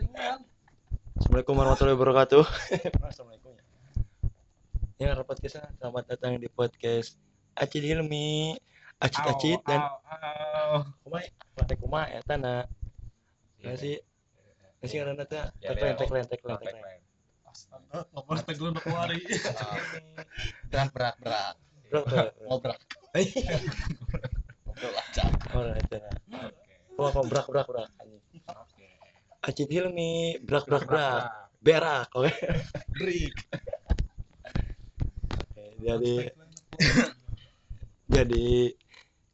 ringan Assalamualaikum warahmatullahi wabarakatuh. Assalamualaikum ya. Ya, karena podcastnya selamat datang di podcast Acid Hilmi, Acid Acid dan kumaha lantai kumaha eta na. Iya. Nasi nasi karena teh Ya, tagline ya, tagline oh, tagline oh, tagline. tagline. astaga ngomong tagline berak berak berak Bro, bro, bro. ngobrak ngobrol aja Oh, eta na. Oke. Kok brak brak brak. Oke. Acid Hilmi, brak brak brak. Berak, oke. Jadi jadi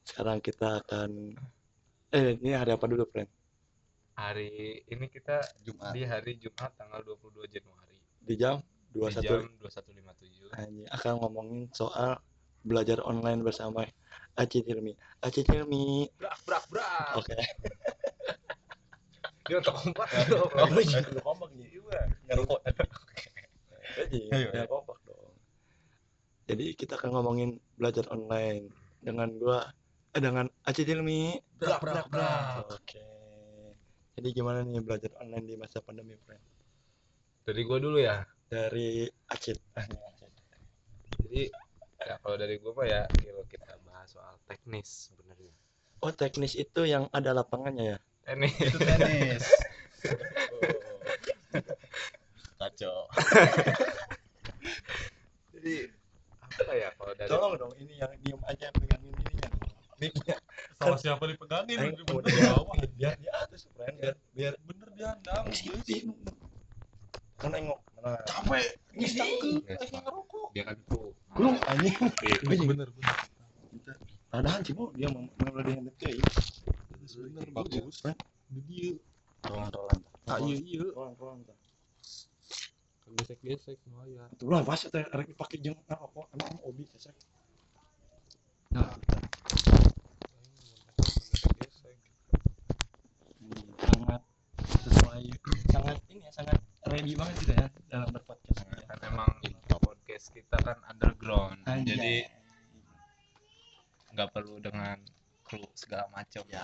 sekarang kita akan eh ini hari apa dulu, friend? Hari ini kita Jumat di hari Jumat tanggal 22 Januari Di jam di 21 jam 21.57. Anjing, akan ngomongin soal belajar online bersama Acid Hilmi. Acid Hilmi. Brak brak brak. Oke. Dia kompak. Oh iya, kompak nih. Iya. Ngerokok. Jadi, Ayo, ya kompak dong. Jadi kita akan ngomongin belajar online dengan gua eh, dengan Acid Hilmi. Brak brak brak. Oke. Jadi gimana nih belajar online di masa pandemi, friend? Dari gua dulu ya. Dari Acid. Ah. Jadi ya kalau dari gua mah ya kalau kita bahas soal teknis sebenarnya. Oh, teknis itu yang ada lapangannya ya? Teknis. itu tenis. Kacau. Jadi apa ya kalau dari Tolong dong, ini yang diem aja pegangin ininya. Mic-nya. sama siapa dipegangin Aing bener di bawah. Biar di atas friend. Biar biar bener dia sini kan nengok. Nah. Capek. Pak. dia kan tuh belum anjing bener bener. Padahal sih Bu, dia mau mau dia yang bener bagus. Di dia rolan rolan ah iya iya. Rolang, rolang, tah. gesek gesek lumayan. Tuh lah pas teh arek dipake jeung apa emang obi sesek nah sangat sesuai sangat ini ya sangat ready banget gitu ya dalam berpodcast. Kan emang podcast kita kan underground. Anjay. jadi nggak perlu dengan kru segala macam. Ya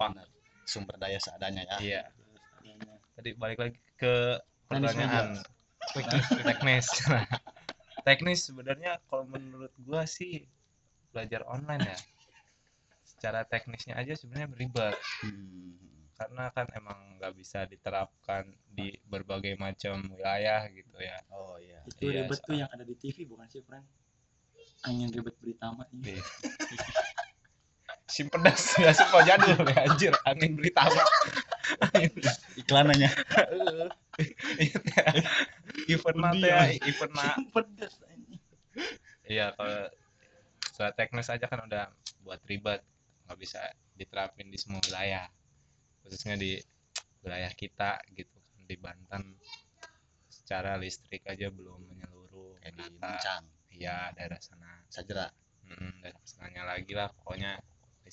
benar. Sumber daya seadanya ya. Iya. Tadi balik lagi ke pertanyaan. Teknis. Teknis. Teknis sebenarnya kalau menurut gua sih belajar online ya. Secara teknisnya aja sebenarnya beribad Hmm. karena kan emang nggak bisa diterapkan di berbagai macam wilayah gitu ya. Oh iya. Itu Iya, ribet tuh yang ada di TV bukan sih friend angin ribet berita mah ini. Iya. sim pedas ya sumpah jadul ya anjir angin berita apa iklanannya event mata ya. event ma pedas iya kalau secara teknis aja kan udah buat ribet. Nggak bisa diterapin di semua wilayah. Khususnya di wilayah kita gitu kan di Banten. Secara listrik aja belum menyeluruh. Kayak di Mancang iya daerah sana. Sajera. Mm, daerah sananya lagi lah pokoknya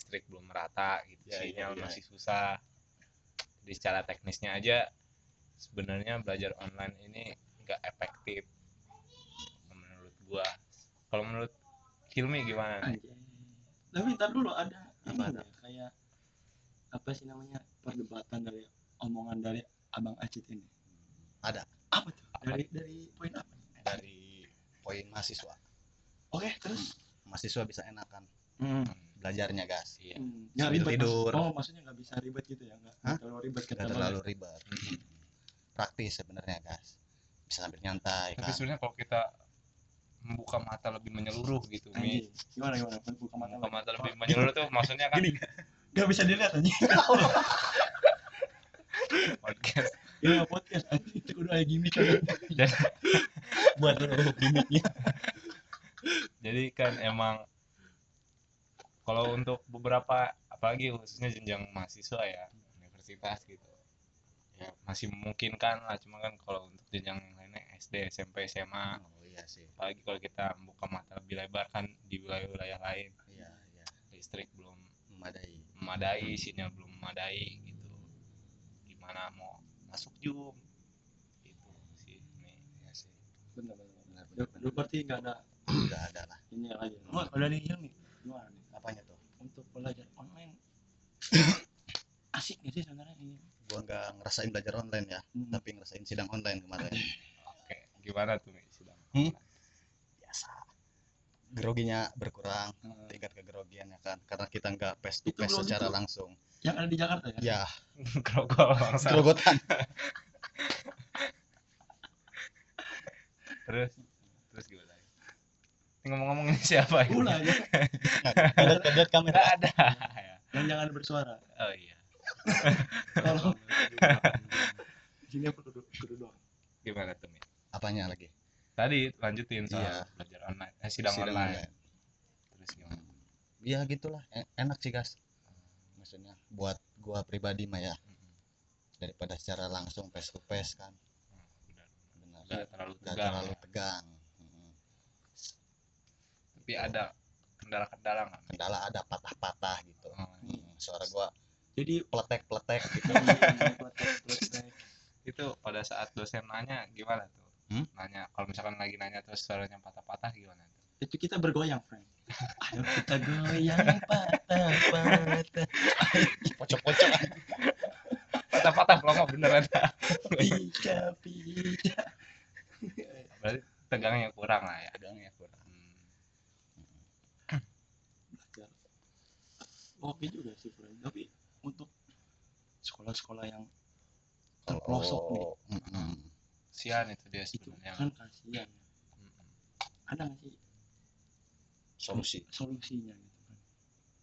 listrik belum merata gitu Ya, sinyal iya. masih susah jadi secara teknisnya aja sebenarnya belajar online ini nggak efektif menurut gua kalau menurut Hilmi gimana nih? Tapi ntar dulu ada Apa nggak? kayak apa sih namanya perdebatan dari omongan dari Abang Acit ini. Ada. Apa tuh? Dari dari poin apa? dari poin mahasiswa Oke, terus. mahasiswa bisa enakan Hmm. Belajarnya gas Iya. Hmm. Nggak ribet. Mas. tidur. Oh, maksudnya nggak bisa ribet gitu ya? Nggak Hah? terlalu ribet kata terlalu ribet praktis sebenarnya gas bisa sambil nyantai tapi kan sebenarnya kalau kita membuka mata lebih menyeluruh gitu Mi Anjing. Gimana gimana? Buka mata. membuka mata lebih menyeluruh tuh maksudnya kan Gini. Nggak bisa dilihat anjing. podcast Ya podcast itu udah kayak gimmick kan. jadi, Buat dulu gimmicknya. jadi kan emang kalau untuk beberapa apalagi khususnya jenjang mahasiswa ya universitas gitu. Ya masih memungkinkan lah cuma kan kalau untuk jenjang lainnya SD SMP SMA oh iya sih. Apalagi kalau kita membuka mata lebih lebar kan di wilayah-wilayah lain. Iya iya. Listrik belum memadai. memadai sinyal belum memadai gitu. Gimana mau masuk Zoom? Itu sih ini iya sih. Benar benar. benar. Berarti nggak ada udah ada lah. ini lagi. Oh, ada nih. Gimana nih? apanya tuh Untuk belajar online asik nggak sih sebenarnya ini? gua nggak ngerasa ngerasain belajar online ya Hmm. tapi ngerasain sidang online kemarin oke gimana tuh nih sidang Hmm? biasa groginya berkurang Hmm. tingkat kegrogiannya kan karena kita nggak face to Itu face secara tuh. langsung Yang ada di Jakarta ya? ya grogol grogotan terus terus gimana ngomong-ngomong ini siapa ya Ulah ya. ada ada kamera ada Yang jangan bersuara. oh iya Kalau sini aku duduk duduk doang. gimana tuh Mi? apanya lagi tadi lanjutin soal Iya. belajar online eh, sidang, Sidang online. terus gimana ya gitulah E- enak sih guys maksudnya buat gua pribadi mah ya daripada secara langsung face to face kan Hmm, benar. benar nggak terlalu tegang terlalu ya. tegang Mm. tapi ada kendala-kendala nggak? Kendala ada patah-patah gitu. Oh, Mm, suara gua Jadi peletek-peletek gitu. Itu pada saat dosen nanya gimana tuh? Hmm? nanya kalau misalkan lagi nanya terus suaranya patah-patah gimana tuh? Itu kita bergoyang, friend. Ayo kita goyang patah-patah. pocok-pocok. Patah-patah pelongok beneran. Pica pica. berarti tegangnya kurang lah ya. Tegangnya kurang Hmm. Belajar. Oke juga sih, friend. Tapi untuk sekolah-sekolah yang terpelosok nih, Mm-mm. sian itu dia itu sebenarnya kan kasihan. Ada nggak sih solusi solusinya gitu kan?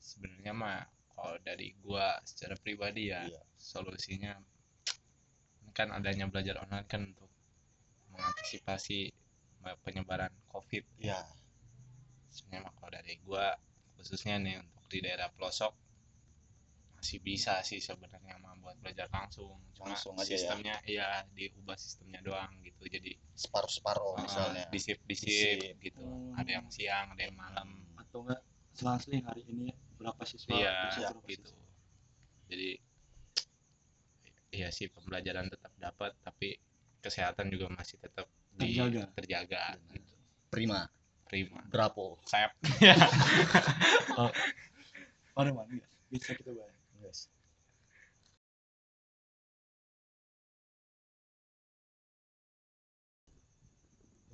sebenarnya mah kalau dari gua secara pribadi ya Iya. solusinya kan adanya belajar online kan untuk mengantisipasi penyebaran covid ya sebenarnya mah kalau dari gua khususnya nih untuk di daerah pelosok masih bisa sih sebenarnya mah buat belajar langsung cuma Langsung aja ya. sistemnya iya diubah sistemnya doang gitu jadi separuh-separuh uh, misalnya disip disip Disip. gitu Hmm. ada yang siang ada yang malam Atau enggak selang-seling hari ini berapa siswa? iya berapa gitu siswa? jadi iya sih pembelajaran tetap dapat tapi kesehatan juga masih tetap di- Terjaga. terjaga gitu prima prima bravo sep Pada mana? Bisa kita bayar.